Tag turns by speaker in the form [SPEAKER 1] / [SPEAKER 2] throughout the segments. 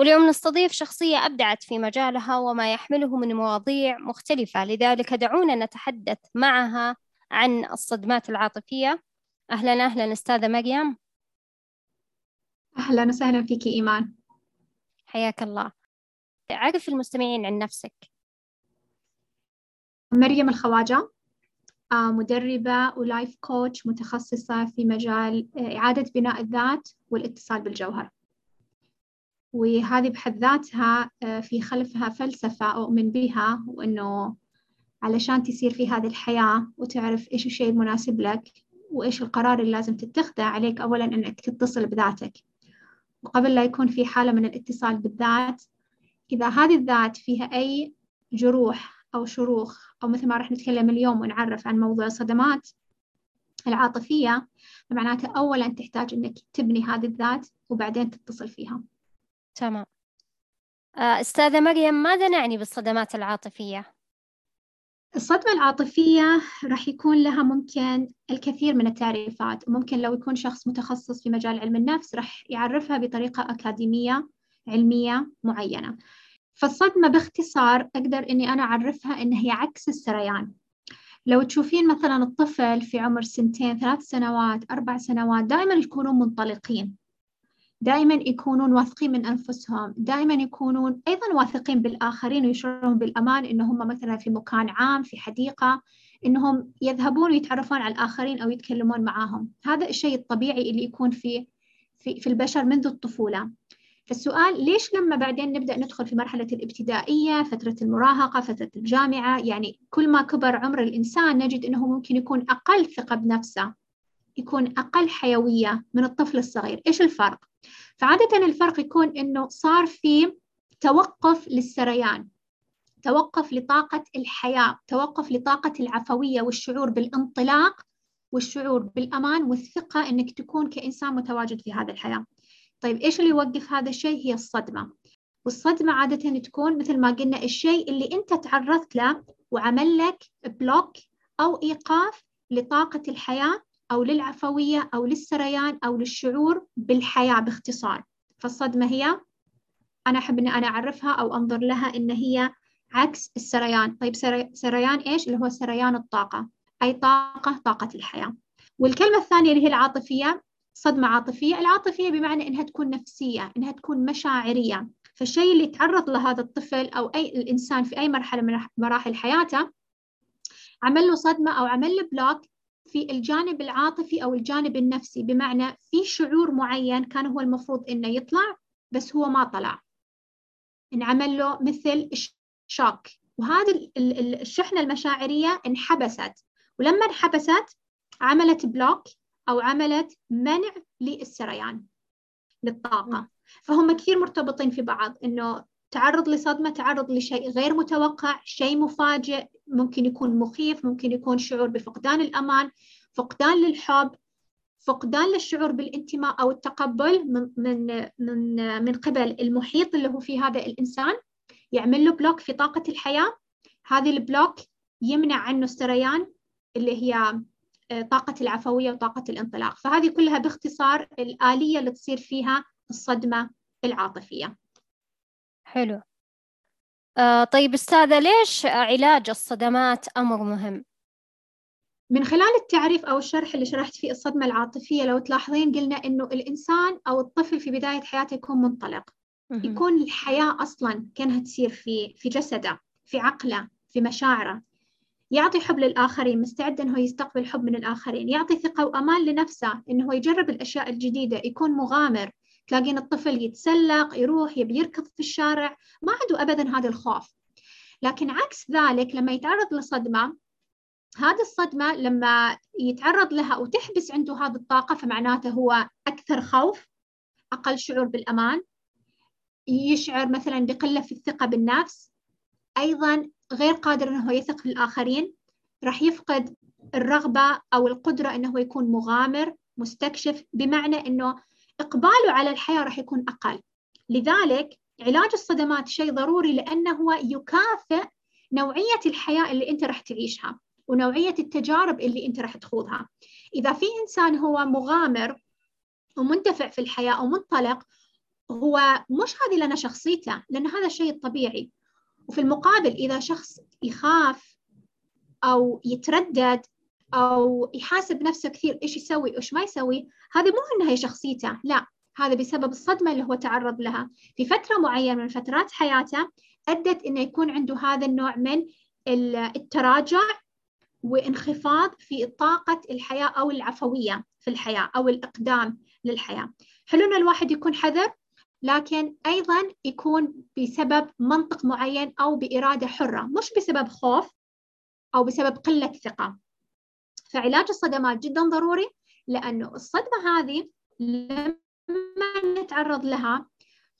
[SPEAKER 1] واليوم نستضيف شخصية أبدعت في مجالها وما يحمله من مواضيع مختلفة. لذلك دعونا نتحدث معها عن الصدمات العاطفية. أهلا أهلا أستاذة مريم.
[SPEAKER 2] أهلا وسهلا فيك إيمان.
[SPEAKER 1] حياك الله. عرف المستمعين عن نفسك.
[SPEAKER 2] مريم الخواجة آه، مدربة ولايف كوتش متخصصة في مجال آه، إعادة بناء الذات والاتصال بالجوهر. وهذه بحد ذاتها آه، في خلفها فلسفة أؤمن بها وإنه علشان تسير في هذه الحياة وتعرف إيش الشيء المناسب لك وإيش القرار اللي لازم تتخذه عليك أولا إنك تتصل بذاتك. وقبل لا يكون في حالة من الاتصال بالذات إذا هذه الذات فيها أي جروح أو شروخ أو مثل ما راح نتكلم اليوم ونعرف عن موضوع الصدمات العاطفية فمعناته أولا تحتاج إنك تبني هذه الذات وبعدين تتصل فيها.
[SPEAKER 1] تمام. آه، أستاذة مريم ماذا نعني بالصدمات العاطفية؟
[SPEAKER 2] الصدمة العاطفية راح يكون لها ممكن الكثير من التعريفات. ممكن لو يكون شخص متخصص في مجال علم النفس راح يعرفها بطريقة أكاديمية علمية معينة. فالصدمة باختصار أقدر إني أنا أعرفها إن هي عكس السريان. لو تشوفين مثلا الطفل في عمر سنتين ثلاث سنوات أربع سنوات دائما يكونون منطلقين. دائما يكونون واثقين من أنفسهم دائما يكونون أيضا واثقين بالآخرين ويشعرون بالأمان إنهم مثلا في مكان عام في حديقة إنهم يذهبون ويتعرفون على الآخرين أو يتكلمون معاهم. هذا الشيء الطبيعي اللي يكون في في, في البشر منذ الطفولة. فالسؤال ليش لما بعدين نبدأ ندخل في مرحلة الابتدائية فترة المراهقة فترة الجامعة؟ يعني كل ما كبر عمر الإنسان نجد أنه ممكن يكون أقل ثقة بنفسه يكون أقل حيوية من الطفل الصغير. إيش الفرق؟ فعادة الفرق يكون إنه صار في توقف للسريان توقف لطاقة الحياة توقف لطاقة العفوية والشعور بالانطلاق والشعور بالأمان والثقة إنك تكون كإنسان متواجد في هذه الحياة. طيب إيش اللي يوقف هذا الشيء؟ هي الصدمة. والصدمة عادة تكون مثل ما قلنا الشيء اللي أنت تعرضت له وعمل لك بلوك أو إيقاف لطاقة الحياة أو للعفوية أو للسريان أو للشعور بالحياة باختصار. فالصدمة هي أنا أحب أن أنا أعرفها أو أنظر لها إن هي عكس السريان. طيب سريان إيش؟ اللي هو سريان الطاقة أي طاقة طاقة الحياة. والكلمة الثانية اللي هي العاطفية صدمة عاطفية. العاطفية بمعنى إنها تكون نفسية إنها تكون مشاعرية. فالشيء اللي يتعرض له هذا الطفل أو أي الإنسان في أي مرحلة من مراحل حياته عمل له صدمة أو عمل له block في الجانب العاطفي أو الجانب النفسي بمعنى في شعور معين كان هو المفروض إنه يطلع بس هو ما طلع. انعمل له مثل shock وهذه الشحنة المشاعرية انحبست. ولما انحبست عملت block أو عملت منع للسريان للطاقة. فهم كثير مرتبطين في بعض إنه تعرض لصدمة تعرض لشيء غير متوقع شيء مفاجئ ممكن يكون مخيف ممكن يكون شعور بفقدان الأمان فقدان للحب فقدان للشعور بالانتماء أو التقبل من, من, من, قبل المحيط اللي هو فيه هذا الإنسان. يعمل له block في طاقة الحياة. هذه ال block يمنع عنه السريان اللي هي آه، طاقة العفوية وطاقة الانطلاق. فهذه كلها باختصار الآلية اللي تصير فيها الصدمة العاطفية.
[SPEAKER 1] حلو. آه طيب أستاذة ليش علاج الصدمات أمر مهم؟
[SPEAKER 2] من خلال التعريف أو الشرح اللي شرحت فيه الصدمة العاطفية لو تلاحظين قلنا إنه الإنسان أو الطفل في بداية حياته يكون منطلق. يكون الحياة أصلا كأنها تسير في في جسده في عقله في مشاعره. يعطي حب للآخرين مستعد إنه يستقبل حب من الآخرين. يعطي ثقة وأمان لنفسه إنه يجرب الأشياء الجديدة يكون مغامر. تلاقين الطفل يتسلق يروح يبي يركض في الشارع ما عنده أبدا هذا الخوف. لكن عكس ذلك لما يتعرض لصدمة هذه الصدمة لما يتعرض لها وتحبس عنده هذه الطاقة فمعناته هو أكثر خوف أقل شعور بالأمان يشعر مثلا بقلة في الثقة بالنفس أيضا غير قادر أنه يثق في الآخرين راح يفقد الرغبة أو القدرة إنه يكون مغامر مستكشف بمعنى إنه إقباله على الحياة راح يكون أقل. لذلك علاج الصدمات شيء ضروري لأنه هو يكافئ نوعية الحياة اللي أنت راح تعيشها ونوعية التجارب اللي أنت راح تخوضها. إذا في إنسان هو مغامر ومنتفع في الحياة ومنطلق هو مش هذه لنا شخصيته لأن هذا الشيء الطبيعي وفي المقابل إذا شخص يخاف أو يتردد أو يحاسب نفسه كثير إيش يسوي وإيش ما يسوي هذا مو إنها هي شخصيته لا هذا بسبب الصدمة اللي هو تعرض لها. في فترة معينة من فترات حياته أدت إنه يكون عنده هذا النوع من التراجع وانخفاض في طاقة الحياة أو العفوية في الحياة أو الإقدام للحياة. حلو إن الواحد يكون حذر لكن أيضا يكون بسبب منطق معين أو بإرادة حرة مش بسبب خوف أو بسبب قلة ثقة. فعلاج الصدمات جدا ضروري لأنه الصدمة هذه لما نتعرض لها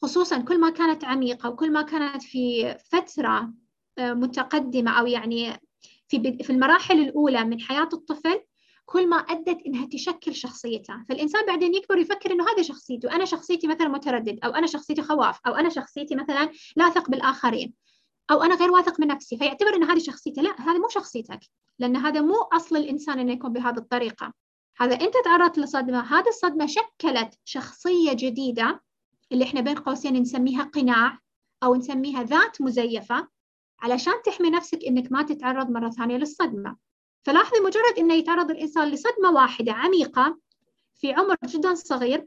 [SPEAKER 2] خصوصا كل ما كانت عميقة وكل ما كانت في فترة آه، متقدمة أو يعني في في المراحل الأولى من حياة الطفل كل ما أدت إنها تشكل شخصيته فالإنسان بعدين يكبر يفكر إنه هذه شخصيته أنا شخصيتي مثلا متردد أو أنا شخصيتي خواف أو أنا شخصيتي مثلا لا أثق بالآخرين. أو أنا غير واثق من نفسي فيعتبر إن هذه شخصيته لا هذه مو شخصيتك لأن هذا مو أصل الإنسان إنه يكون بهذه الطريقة. هذا أنت تعرضت لصدمة هذه الصدمة شكلت شخصية جديدة اللي إحنا بين قوسين نسميها قناع أو نسميها ذات مزيفة علشان تحمي نفسك إنك ما تتعرض مرة ثانية للصدمة. فلاحظي مجرد إنه يتعرض الإنسان لصدمة واحدة عميقة في عمر جدا صغير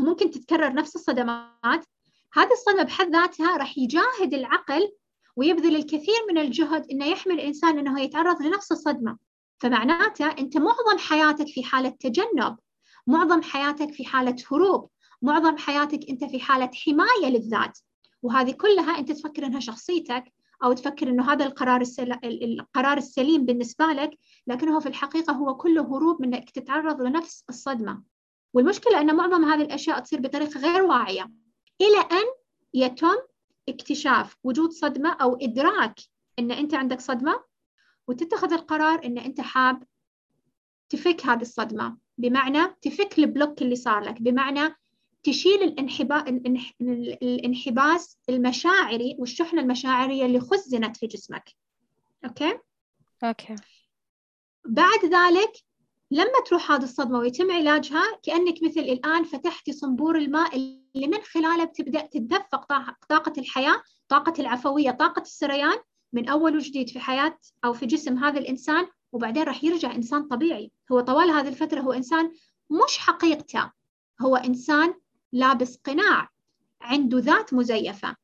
[SPEAKER 2] وممكن تتكرر نفس الصدمات هذه الصدمة بحد ذاتها راح يجاهد العقل ويبذل الكثير من الجهد إنه يحمي الإنسان إنه يتعرض لنفس الصدمة. فمعناته أنت معظم حياتك في حالة تجنب معظم حياتك في حالة هروب معظم حياتك أنت في حالة حماية للذات. وهذه كلها أنت تفكر أنها شخصيتك أو تفكر أنه هذا القرار السل... القرار السليم بالنسبة لك لكنه في الحقيقة هو كله هروب من أنك تتعرض لنفس الصدمة. والمشكلة أن معظم هذه الأشياء تصير بطريقة غير واعية. إلى أن يتم اكتشاف وجود صدمة أو إدراك أن أنت عندك صدمة وتتخذ القرار أن أنت حاب تفك هذه الصدمة. بمعنى تفك البلوك اللي صار لك. بمعنى تشيل الانحبا... الانحباس المشاعري والشحنة المشاعرية اللي خزنت في جسمك. okay؟
[SPEAKER 1] okay.
[SPEAKER 2] بعد ذلك لما تروح هذه الصدمة ويتم علاجها كأنك مثل الآن فتحتي صنبور الماء اللي من خلاله بتبدأ تتدفق طاقة الحياة طاقة العفوية طاقة السريان من أول وجديد في حياة أو في جسم هذا الإنسان وبعدين راح يرجع إنسان طبيعي. هو طوال هذه الفترة هو إنسان مش حقيقته هو إنسان لابس قناع عنده ذات مزيفة.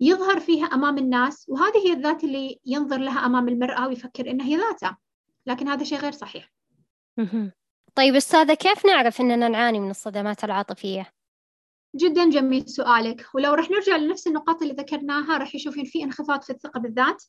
[SPEAKER 2] يظهر فيها أمام الناس وهذه هي الذات اللي ينظر لها أمام المرأة ويفكر إنها هي ذاته لكن هذا شيء غير صحيح.
[SPEAKER 1] طيب أستاذة كيف نعرف أننا نعاني من الصدمات العاطفية؟
[SPEAKER 2] جدا جميل سؤالك. ولو رح نرجع لنفس النقاط اللي ذكرناها رح يشوفين في انخفاض في الثقة بالذات.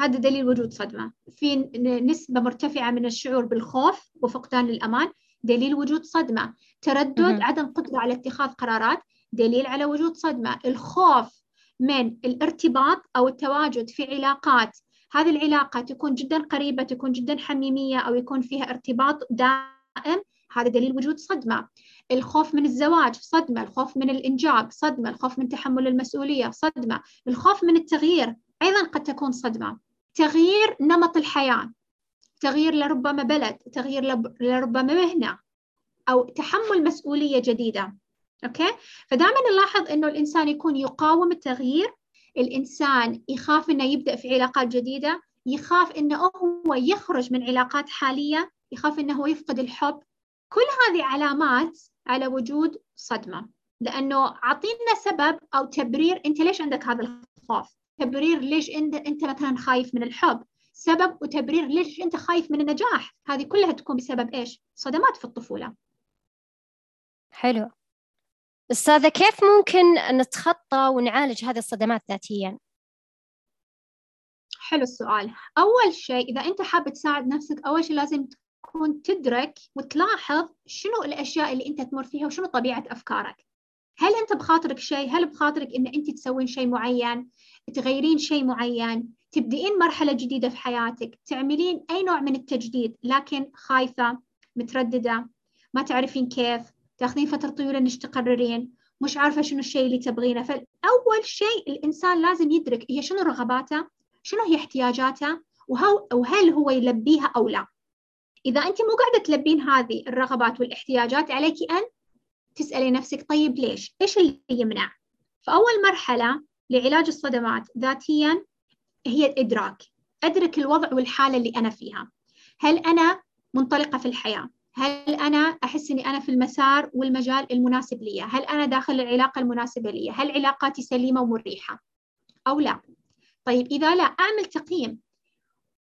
[SPEAKER 2] هذا دليل وجود صدمة. في نسبة مرتفعة من الشعور بالخوف وفقدان الأمان دليل وجود صدمة. تردد عدم قدرة على اتخاذ قرارات. دليل على وجود صدمة. الخوف من الارتباط أو التواجد في علاقات هذه العلاقة تكون جدا قريبة تكون جدا حميمية أو يكون فيها ارتباط دائم هذا دليل وجود صدمة. الخوف من الزواج صدمة الخوف من الإنجاب صدمة الخوف من تحمل المسؤولية صدمة الخوف من التغيير أيضا قد تكون صدمة. تغيير نمط الحياة تغيير لربما بلد تغيير لربما مهنة أو تحمل مسؤولية جديدة. أوكي؟ فدائما نلاحظ إنه الإنسان يكون يقاوم التغيير الإنسان يخاف إنه يبدأ في علاقات جديدة يخاف إنه هو يخرج من علاقات حالية يخاف إنه هو يفقد الحب. كل هذه علامات على وجود صدمة. لأنه أعطينا سبب أو تبرير أنت ليش عندك هذا الخوف؟ تبرير ليش أنت أنت مثلا خايف من الحب؟ سبب وتبرير ليش أنت خايف من النجاح؟ هذه كلها تكون بسبب إيش؟ صدمات في الطفولة.
[SPEAKER 1] حلو. أستاذة كيف ممكن نتخطى ونعالج هذه الصدمات ذاتيا؟
[SPEAKER 2] حلو السؤال أول شيء إذا أنت حابة تساعد نفسك أول شيء لازم تكون تدرك وتلاحظ شنو الأشياء اللي أنت تمر فيها وشنو طبيعة أفكارك هل أنت بخاطرك شيء؟ هل بخاطرك إن أنت تسوين شيء معين؟ تغيرين شيء معين تبدئين مرحلة جديدة في حياتك تعملين أي نوع من التجديد لكن خايفة مترددة ما تعرفين كيف تاخذين فترة طويلة إنك تقررين مش عارفة شنو الشيء اللي تبغينه فأول شيء الإنسان لازم يدرك هي شنو رغباته شنو هي احتياجاته وهل هو يلبيها أو لا إذا أنت مو قاعدة تلبين هذه الرغبات والاحتياجات عليك أن تسألي نفسك طيب ليش؟ إيش اللي يمنع؟ فأول مرحلة لعلاج الصدمات ذاتيا هي الإدراك أدرك الوضع والحالة اللي أنا فيها هل أنا منطلقة في الحياة؟ هل أنا أحس أني أنا في المسار والمجال المناسب لي؟ هل أنا داخل العلاقة المناسبة لي؟ هل علاقاتي سليمة ومريحة؟ أو لا؟ طيب إذا لا أعمل تقييم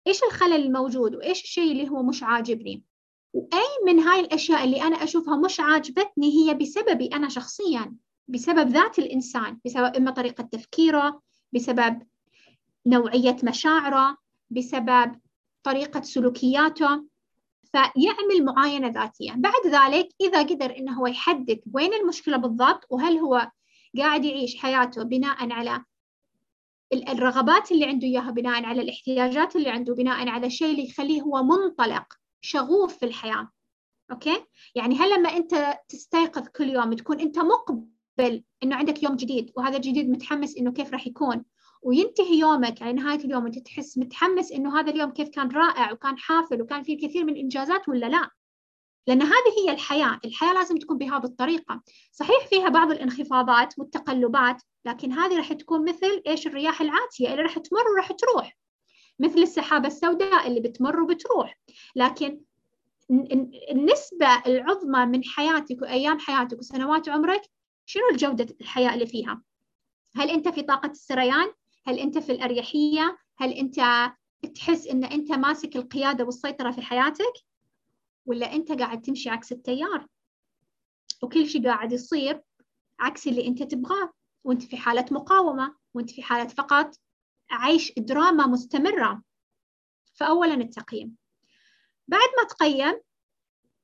[SPEAKER 2] إيش الخلل الموجود وإيش الشيء اللي هو مش عاجبني وأي من هاي الأشياء اللي أنا أشوفها مش عاجبتني هي بسببي أنا شخصيا بسبب ذات الإنسان بسبب إما طريقة تفكيره بسبب نوعية مشاعره بسبب طريقة سلوكياته فيعمل معاينة ذاتية. بعد ذلك إذا قدر إنه هو يحدد وين المشكلة بالضبط وهل هو قاعد يعيش حياته بناء على الرغبات اللي عنده إياها بناء على الاحتياجات اللي عنده بناء على الشيء اللي يخليه هو منطلق شغوف في الحياة. أوكي؟ يعني هل لما أنت تستيقظ كل يوم تكون أنت مقبل إنه عندك يوم جديد وهذا الجديد متحمس إنه كيف راح يكون؟ وينتهي يومك. على نهاية اليوم وأنت تحس متحمس إنه هذا اليوم كيف كان رائع وكان حافل وكان فيه الكثير من الإنجازات ولا لا؟ لأن هذه هي الحياة. الحياة لازم تكون بهذه الطريقة صحيح فيها بعض الانخفاضات والتقلبات لكن هذه راح تكون مثل إيش؟ الرياح العاتية اللي راح تمر وراح تروح. مثل السحابة السوداء اللي بتمر وبتروح. لكن النسبة العظمى من حياتك وأيام حياتك وسنوات عمرك شنو الجودة الحياة اللي فيها؟ هل أنت في طاقة السريان؟ هل أنت في الأريحية؟ هل أنت تحس أن أنت ماسك القيادة والسيطرة في حياتك؟ ولا أنت قاعد تمشي عكس التيار؟ وكل شيء قاعد يصير عكس اللي أنت تبغاه وأنت في حالة مقاومة وأنت في حالة فقط عيش دراما مستمرة فأولا التقييم بعد ما تقيم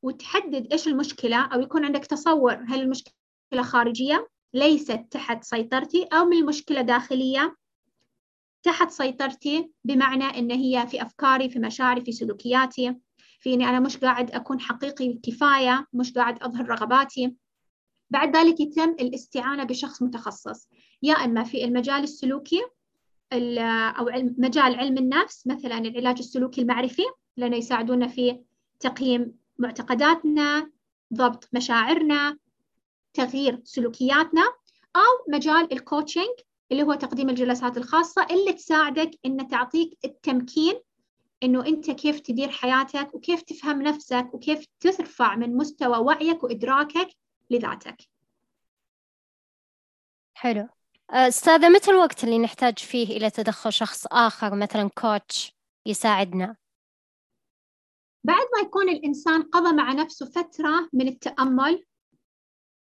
[SPEAKER 2] وتحدد إيش المشكلة أو يكون عندك تصور هل المشكلة خارجية ليست تحت سيطرتي أو من المشكلة داخلية تحت سيطرتي بمعنى إن هي في أفكاري في مشاعري في سلوكياتي في إني أنا مش قاعد أكون حقيقي كفاية مش قاعد أظهر رغباتي. بعد ذلك يتم الاستعانة بشخص متخصص. يا إما في المجال السلوكي أو مجال علم النفس مثلا العلاج السلوكي المعرفي لأنه يساعدونا في تقييم معتقداتنا ضبط مشاعرنا تغيير سلوكياتنا أو مجال ال coaching اللي هو تقديم الجلسات الخاصة اللي تساعدك إن تعطيك التمكين إنه أنت كيف تدير حياتك وكيف تفهم نفسك وكيف ترفع من مستوى وعيك وإدراكك لذاتك.
[SPEAKER 1] حلو. أستاذة متى الوقت اللي نحتاج فيه إلى تدخل شخص آخر مثلا كوتش يساعدنا؟
[SPEAKER 2] بعد ما يكون الإنسان قضى مع نفسه فترة من التأمل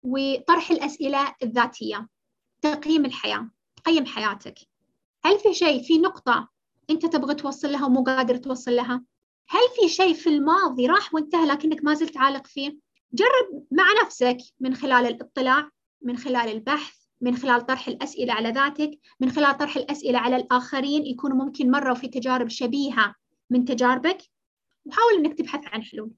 [SPEAKER 2] وطرح الأسئلة الذاتية تقييم الحياة. قيم حياتك. هل في شيء في نقطة أنت تبغى توصل لها ومو قادر توصل لها؟ هل في شيء في الماضي راح وانتهى لكنك ما زلت عالق فيه؟ جرب مع نفسك من خلال الاطلاع من خلال البحث من خلال طرح الأسئلة على ذاتك من خلال طرح الأسئلة على الآخرين يكونوا ممكن مروا في تجارب شبيهة من تجاربك. وحاول أنك تبحث عن حلول.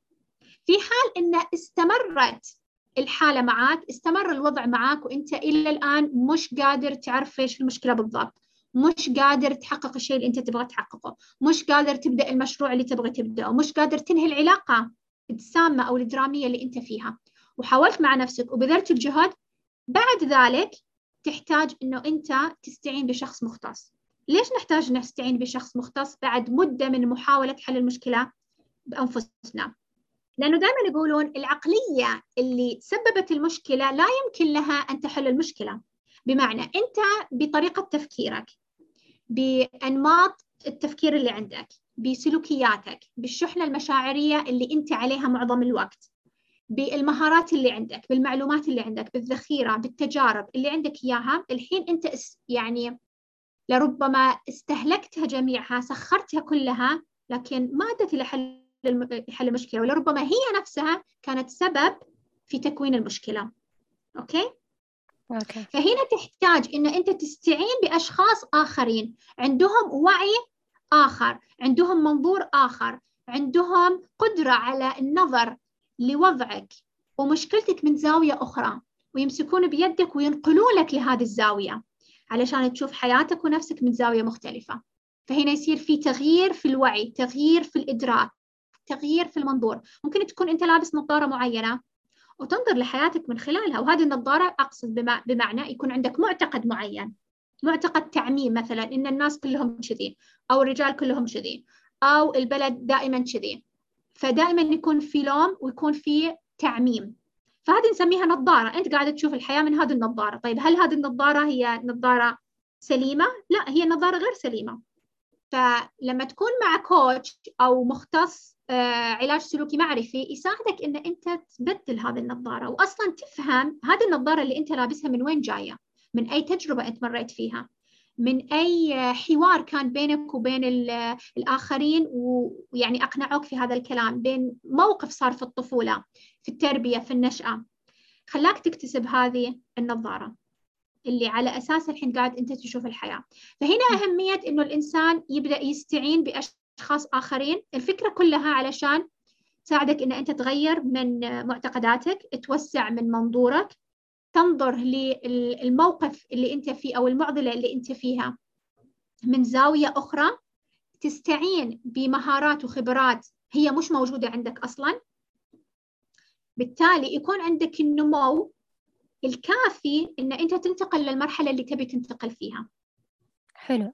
[SPEAKER 2] في حال أن استمرت الحالة معك استمر الوضع معك وأنت إلى الآن مش قادر تعرف إيش المشكلة بالضبط. مش قادر تحقق الشيء اللي أنت تبغى تحققه. مش قادر تبدأ المشروع اللي تبغى تبدأه. مش قادر تنهي العلاقة السامة أو الدرامية اللي أنت فيها. وحاولت مع نفسك وبذلت الجهد. بعد ذلك تحتاج أنه أنت تستعين بشخص مختص. ليش نحتاج نستعين بشخص مختص بعد مدة من محاولة حل المشكلة بأنفسنا؟ لأنه دائما يقولون العقلية اللي سببت المشكلة لا يمكن لها أن تحل المشكلة. بمعنى أنت بطريقة تفكيرك بأنماط التفكير اللي عندك بسلوكياتك بالشحنة المشاعرية اللي أنت عليها معظم الوقت بالمهارات اللي عندك بالمعلومات اللي عندك بالذخيرة بالتجارب اللي عندك إياها. الحين أنت يعني لربما استهلكتها جميعها سخرتها كلها لكن ما أدت إلى حل حل المشكلة ولربما هي نفسها كانت سبب في تكوين المشكلة okay؟
[SPEAKER 1] okay.
[SPEAKER 2] فهنا تحتاج إن أنت تستعين بأشخاص آخرين عندهم وعي آخر عندهم منظور آخر عندهم قدرة على النظر لوضعك ومشكلتك من زاوية أخرى ويمسكون بيدك وينقلوا لك لهذه الزاوية علشان تشوف حياتك ونفسك من زاوية مختلفة فهنا يصير في تغيير في الوعي تغيير في الإدراك تغيير في المنظور. ممكن تكون أنت لابس نظارة معينة وتنظر لحياتك من خلالها وهذه النظارة أقصد بمعنى يكون عندك معتقد معين معتقد تعميم مثلا إن الناس كلهم كذي أو الرجال كلهم كذي أو البلد دائما كذي. فدائما يكون في لوم ويكون في تعميم. فهذه نسميها نظارة. أنت قاعدة تشوف الحياة من هذه النظارة. طيب هل هذه النظارة هي نظارة سليمة؟ لا هي نظارة غير سليمة. فلما تكون مع كوتش أو مختص علاج سلوكي معرفي يساعدك إن أنت تبدل هذه النظارة. واصلا تفهم هذه النظارة اللي أنت لابسها من وين جاية؟ من أي تجربة أنت مريت فيها؟ من أي حوار كان بينك وبين الآخرين؟ ويعني أقنعوك في هذا الكلام بين موقف صار في الطفولة في التربية في النشأة. خلاك تكتسب هذه النظارة اللي على أساس الحين قاعد أنت تشوف الحياة. فهنا أهمية إنه الإنسان يبدأ يستعين باشخاص آخرين. الفكرة كلها علشان تساعدك إن أنت تغير من معتقداتك توسع من منظورك تنظر للموقف اللي أنت فيه أو المعضلة اللي أنت فيها. من زاوية أخرى تستعين بمهارات وخبرات هي مش موجودة عندك أصلا. بالتالي يكون عندك النمو الكافي إن أنت تنتقل للمرحلة اللي تبي تنتقل فيها.
[SPEAKER 1] حلو.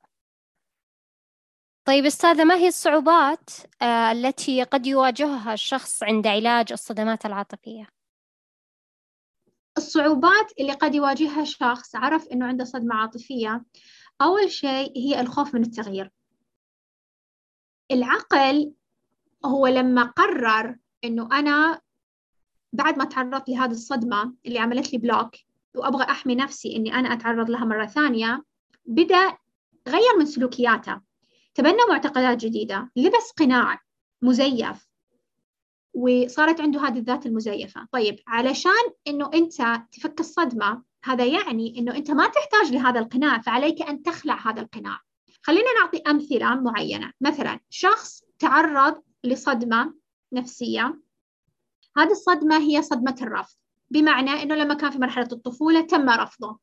[SPEAKER 1] طيب أستاذة ما هي الصعوبات آه، التي قد يواجهها الشخص عند علاج الصدمات العاطفية؟
[SPEAKER 2] الصعوبات اللي قد يواجهها شخص عرف إنه عنده صدمة عاطفية أول شيء هي الخوف من التغيير. العقل هو لما قرر إنه أنا بعد ما تعرضت لهذه الصدمة اللي عملت لي بلوك وأبغى أحمي نفسي إني أنا أتعرض لها مرة ثانية بدأ غير من سلوكياته. تبنى معتقدات جديدة لبس قناع مزيف وصارت عنده هذه الذات المزيفة. طيب علشان إنه أنت تفك الصدمة هذا يعني إنه أنت ما تحتاج لهذا القناع فعليك أن تخلع هذا القناع. خلينا نعطي أمثلة معينة. مثلا شخص تعرض لصدمة نفسية. هذه الصدمة هي صدمة الرفض بمعنى أنه لما كان في مرحلة الطفولة تم رفضه.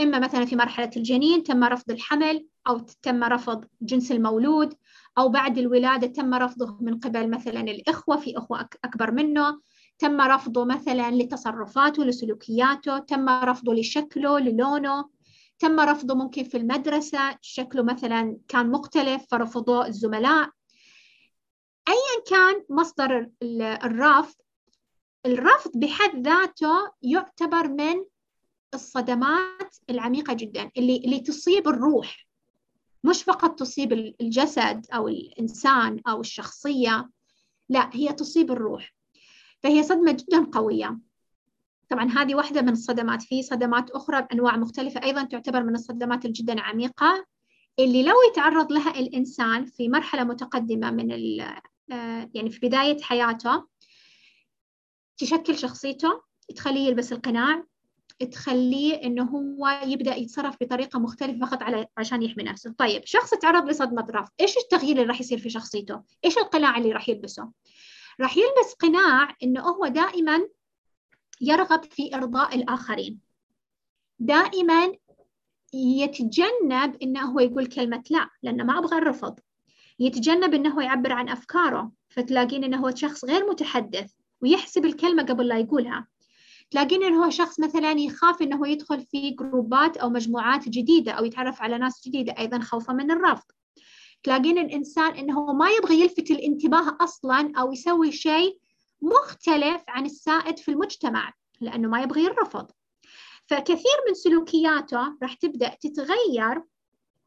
[SPEAKER 2] إما مثلا في مرحلة الجنين تم رفض الحمل أو تم رفض جنس المولود أو بعد الولادة تم رفضه من قبل مثلا الإخوة في أخوة أكبر منه. تم رفضه مثلا لتصرفاته لسلوكياته. تم رفضه لشكله للونه. تم رفضه ممكن في المدرسة. شكله مثلا كان مختلف فرفضوه الزملاء. ايا كان مصدر الرفض الرفض بحد ذاته يعتبر من الصدمات العميقة جدا اللي اللي تصيب الروح. مش فقط تصيب الجسد أو الإنسان أو الشخصية لا هي تصيب الروح. فهي صدمة جدا قوية. طبعا هذه واحدة من الصدمات. في صدمات أخرى بأنواع مختلفة. أيضا تعتبر من الصدمات الجدا عميقة اللي لو يتعرض لها الإنسان في مرحلة متقدمة من آه، يعني في بداية حياته تشكل شخصيته تخليه يلبس القناع تخليه إنه هو يبدأ يتصرف بطريقة مختلفة فقط على عشان يحمي نفسه. طيب شخص تعرض لصدمة رفض إيش التغيير اللي راح يصير في شخصيته؟ إيش القناع اللي راح يلبسه؟ راح يلبس قناع إنه هو دائما يرغب في إرضاء الآخرين. دائما يتجنب إنه هو يقول كلمة لا لأنه ما أبغى الرفض. يتجنب إنه يعبر عن أفكاره فتلاقين إنه هو شخص غير متحدث ويحسب الكلمة قبل لا يقولها. تلاقين انه هو شخص مثلا يخاف إنه يدخل في جروبات أو مجموعات جديدة أو يتعرف على ناس جديدة أيضا خوفا من الرفض. تلاقين الإنسان إنه ما يبغى يلفت الانتباه أصلا أو يسوي شيء مختلف عن السائد في المجتمع لأنه ما يبغى يرفض فكثير من سلوكياته راح تبدأ تتغير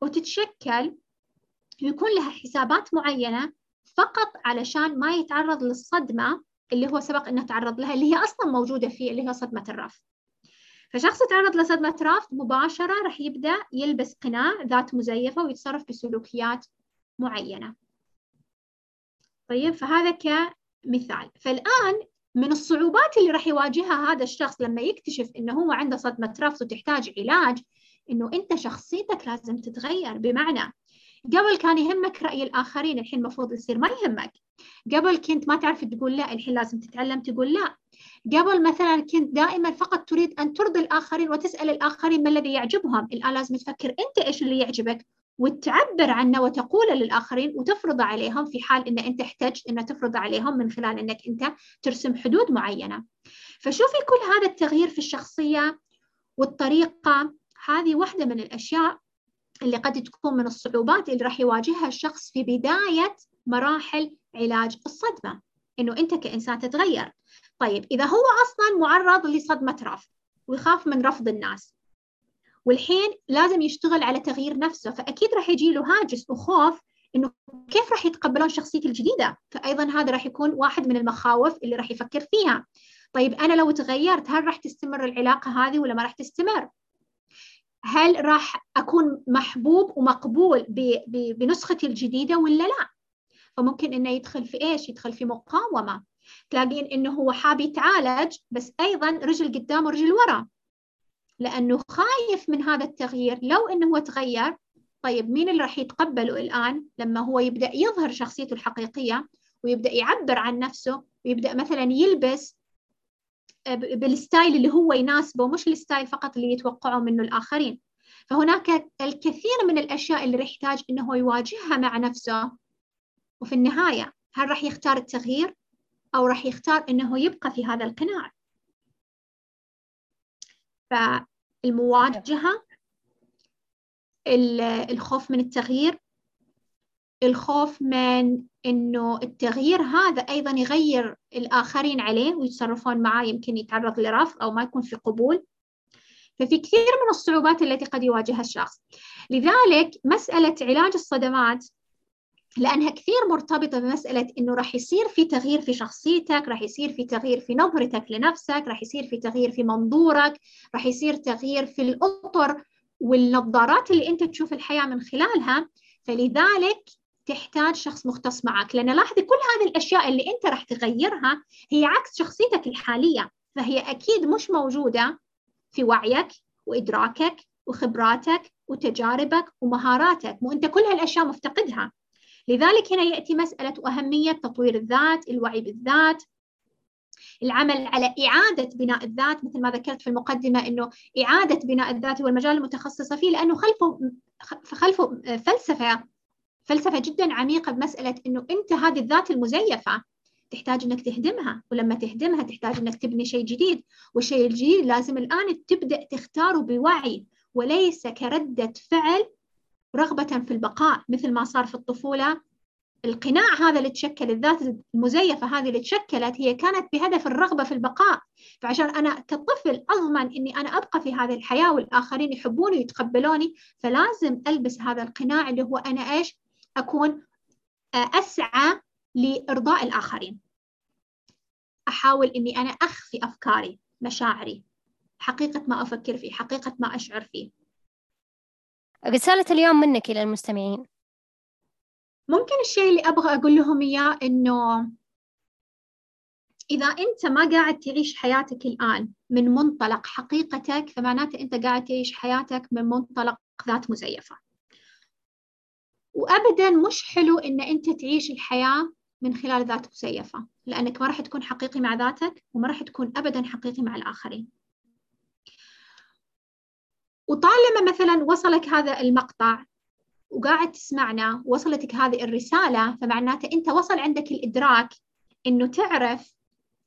[SPEAKER 2] وتتشكل يكون لها حسابات معينة فقط علشان ما يتعرض للصدمة اللي هو سبق إنه تعرض لها اللي هي أصلا موجودة فيه اللي هي صدمة الرفض. فشخص يتعرض لصدمة رفض مباشرة راح يبدأ يلبس قناع ذات مزيفة ويتصرف بسلوكيات معينة. طيب فهذا كمثال. فالآن من الصعوبات اللي راح يواجهها هذا الشخص لما يكتشف إنه هو عنده صدمة رفض وتحتاج علاج إنه أنت شخصيتك لازم تتغير. بمعنى قبل كان يهمك رأي الآخرين الحين المفروض يصير ما يهمك. قبل كنت ما تعرف تقول لا الحين لازم تتعلم تقول لا. قبل مثلا كنت دائما فقط تريد أن ترضي الآخرين وتسأل الآخرين ما الذي يعجبهم. الآن لازم تفكر أنت إيش اللي يعجبك وتعبر عنه وتقوله للآخرين وتفرض عليهم في حال أن أنت احتجت أن تفرض عليهم من خلال أنك أنت ترسم حدود معينة. فشوفي كل هذا التغيير في الشخصية والطريقة. هذه واحدة من الأشياء اللي قد تكون من الصعوبات اللي راح يواجهها الشخص في بداية مراحل علاج الصدمة إنه أنت كإنسان تتغير. طيب إذا هو أصلا معرض لصدمة رفض ويخاف من رفض الناس والحين لازم يشتغل على تغيير نفسه فأكيد راح يجي له هاجس وخوف إنه كيف راح يتقبلون شخصيتي الجديدة؟ فأيضا هذا راح يكون واحد من المخاوف اللي راح يفكر فيها. طيب أنا لو تغيرت هل راح تستمر العلاقة هذه ولا ما راح تستمر؟ هل راح أكون محبوب ومقبول بنسختي الجديدة ولا لا؟ فممكن إنه يدخل في إيش؟ يدخل في مقاومة. تلاقين إنه هو حاب يتعالج بس أيضا رجل قدام ورجل ورا. لأنه خايف من هذا التغيير. لو إنه هو تغير طيب مين اللي راح يتقبله الآن لما هو يبدأ يظهر شخصيته الحقيقية ويبدأ يعبر عن نفسه ويبدأ مثلا يلبس بال style اللي هو يناسبه مش ال style فقط اللي يتوقعه منه الآخرين. فهناك الكثير من الأشياء اللي يحتاج إنه يواجهها مع نفسه. وفي النهاية هل راح يختار التغيير أو راح يختار إنه يبقى في هذا القناع؟ فالمواجهة الخوف من التغيير الخوف من إنه التغيير هذا أيضا يغير الآخرين عليه ويتصرفون معاه يمكن يتعرض لرفض أو ما يكون في قبول. ففي كثير من الصعوبات التي قد يواجهها الشخص. لذلك مسألة علاج الصدمات لأنها كثير مرتبطة بمسألة إنه راح يصير في تغيير في شخصيتك راح يصير في تغيير في نظرتك لنفسك راح يصير في تغيير في منظورك راح يصير تغيير في الأطر والنظارات اللي أنت تشوف الحياة من خلالها. فلذلك تحتاج شخص مختص معك لأن لاحظي كل هذه الأشياء اللي أنت راح تغيرها هي عكس شخصيتك الحالية فهي أكيد مش موجودة في وعيك وإدراكك وخبراتك وتجاربك ومهاراتك وأنت كل هالأشياء مفتقدها. لذلك هنا يأتي مسألة أهمية تطوير الذات الوعي بالذات العمل على إعادة بناء الذات. مثل ما ذكرت في المقدمة أنه إعادة بناء الذات هو المجال المتخصصة فيه لأنه خلفه خلفه فلسفة فلسفة جدا عميقة بمسألة إنه أنت هذه الذات المزيفة تحتاج إنك تهدمها ولما تهدمها تحتاج إنك تبني شيء جديد والشيء الجديد لازم الآن تبدأ تختاره بوعي وليس كردة فعل رغبة في البقاء مثل ما صار في الطفولة. القناع هذا اللي تشكل الذات المزيفة هذه اللي تشكلت هي كانت بهدف الرغبة في البقاء. فعشان أنا كطفل أضمن إني أنا أبقى في هذه الحياة والآخرين يحبوني ويتقبلوني فلازم ألبس هذا القناع اللي هو أنا إيش؟ أكون آه، أسعى لإرضاء الآخرين. أحاول إني أنا أخفي أفكاري مشاعري حقيقة ما أفكر فيه حقيقة ما أشعر فيه.
[SPEAKER 1] رسالة اليوم منك إلى المستمعين.
[SPEAKER 2] ممكن الشيء اللي أبغى أقول لهم إياه إنه إذا أنت ما قاعد تعيش حياتك الآن من منطلق حقيقتك فمعناته أنت قاعد تعيش حياتك من منطلق ذات مزيفة. وأبدا مش حلو إن أنت تعيش الحياة من خلال ذات مزيفة لأنك ما راح تكون حقيقي مع ذاتك وما راح تكون أبدا حقيقي مع الآخرين. وطالما مثلا وصلك هذا المقطع وقاعد تسمعنا وصلتك هذه الرسالة فمعناته أنت وصل عندك الإدراك إنه تعرف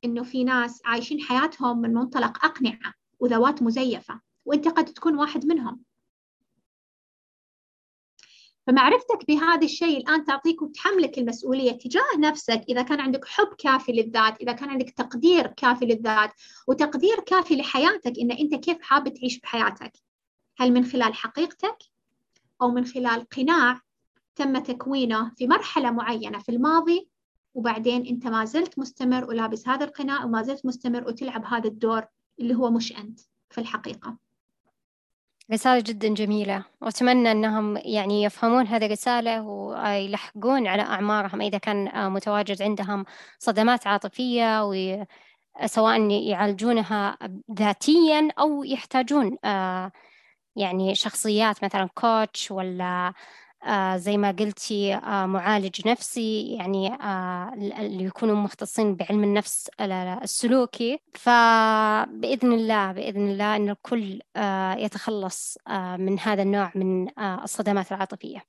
[SPEAKER 2] إنه في ناس عايشين حياتهم من منطلق أقنعة وذوات مزيفة وأنت قد تكون واحد منهم. فمعرفتك بهذا الشيء الآن تعطيك وتحملك المسؤولية تجاه نفسك إذا كان عندك حب كافي للذات إذا كان عندك تقدير كافي للذات وتقدير كافي لحياتك إن أنت كيف حابب تعيش بحياتك. هل من خلال حقيقتك أو من خلال قناع تم تكوينه في مرحلة معينة في الماضي وبعدين أنت ما زلت مستمر ولابس هذا القناع وما زلت مستمر وتلعب هذا الدور اللي هو مش أنت في الحقيقة؟
[SPEAKER 1] رسالة جدا جميلة. وأتمنى أنهم يعني يفهمون هذه الرسالة ويلحقون على أعمارهم إذا كان متواجد عندهم صدمات عاطفية سواء يعالجونها ذاتيا أو يحتاجون يعني شخصيات مثلا كوتش ولا آه زي ما قلتي آه معالج نفسي يعني آه اللي يكونوا مختصين بعلم النفس السلوكي. فبإذن الله بإذن الله أن الكل آه يتخلص آه من هذا النوع من آه الصدمات العاطفية.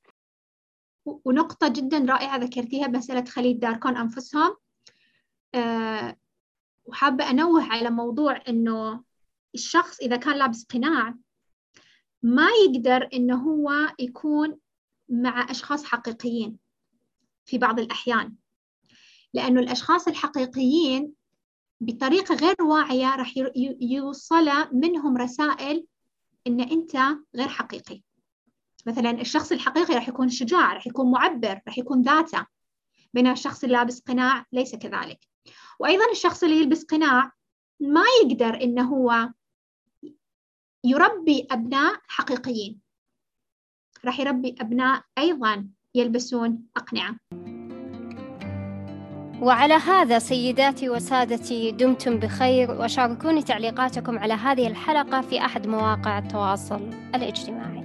[SPEAKER 2] ونقطة جدا رائعة ذكرتيها مسألة خلي يداركون أنفسهم. آه وحابة أنوه على موضوع إنه الشخص إذا كان لابس قناع ما يقدر إنه هو يكون مع أشخاص حقيقيين في بعض الأحيان. لأنه الأشخاص الحقيقيين بطريقة غير واعية راح يوصل منهم رسائل إن أنت غير حقيقي. مثلا الشخص الحقيقي راح يكون شجاع راح يكون معبر راح يكون ذاته بينما الشخص اللي لابس قناع ليس كذلك. وأيضا الشخص اللي يلبس قناع ما يقدر إنه هو يربي أبناء حقيقيين. راح يربي أبناء أيضا يلبسون أقنعة.
[SPEAKER 1] وعلى هذا سيداتي وسادتي دمتم بخير وشاركوني تعليقاتكم على هذه الحلقة في أحد مواقع التواصل الاجتماعي.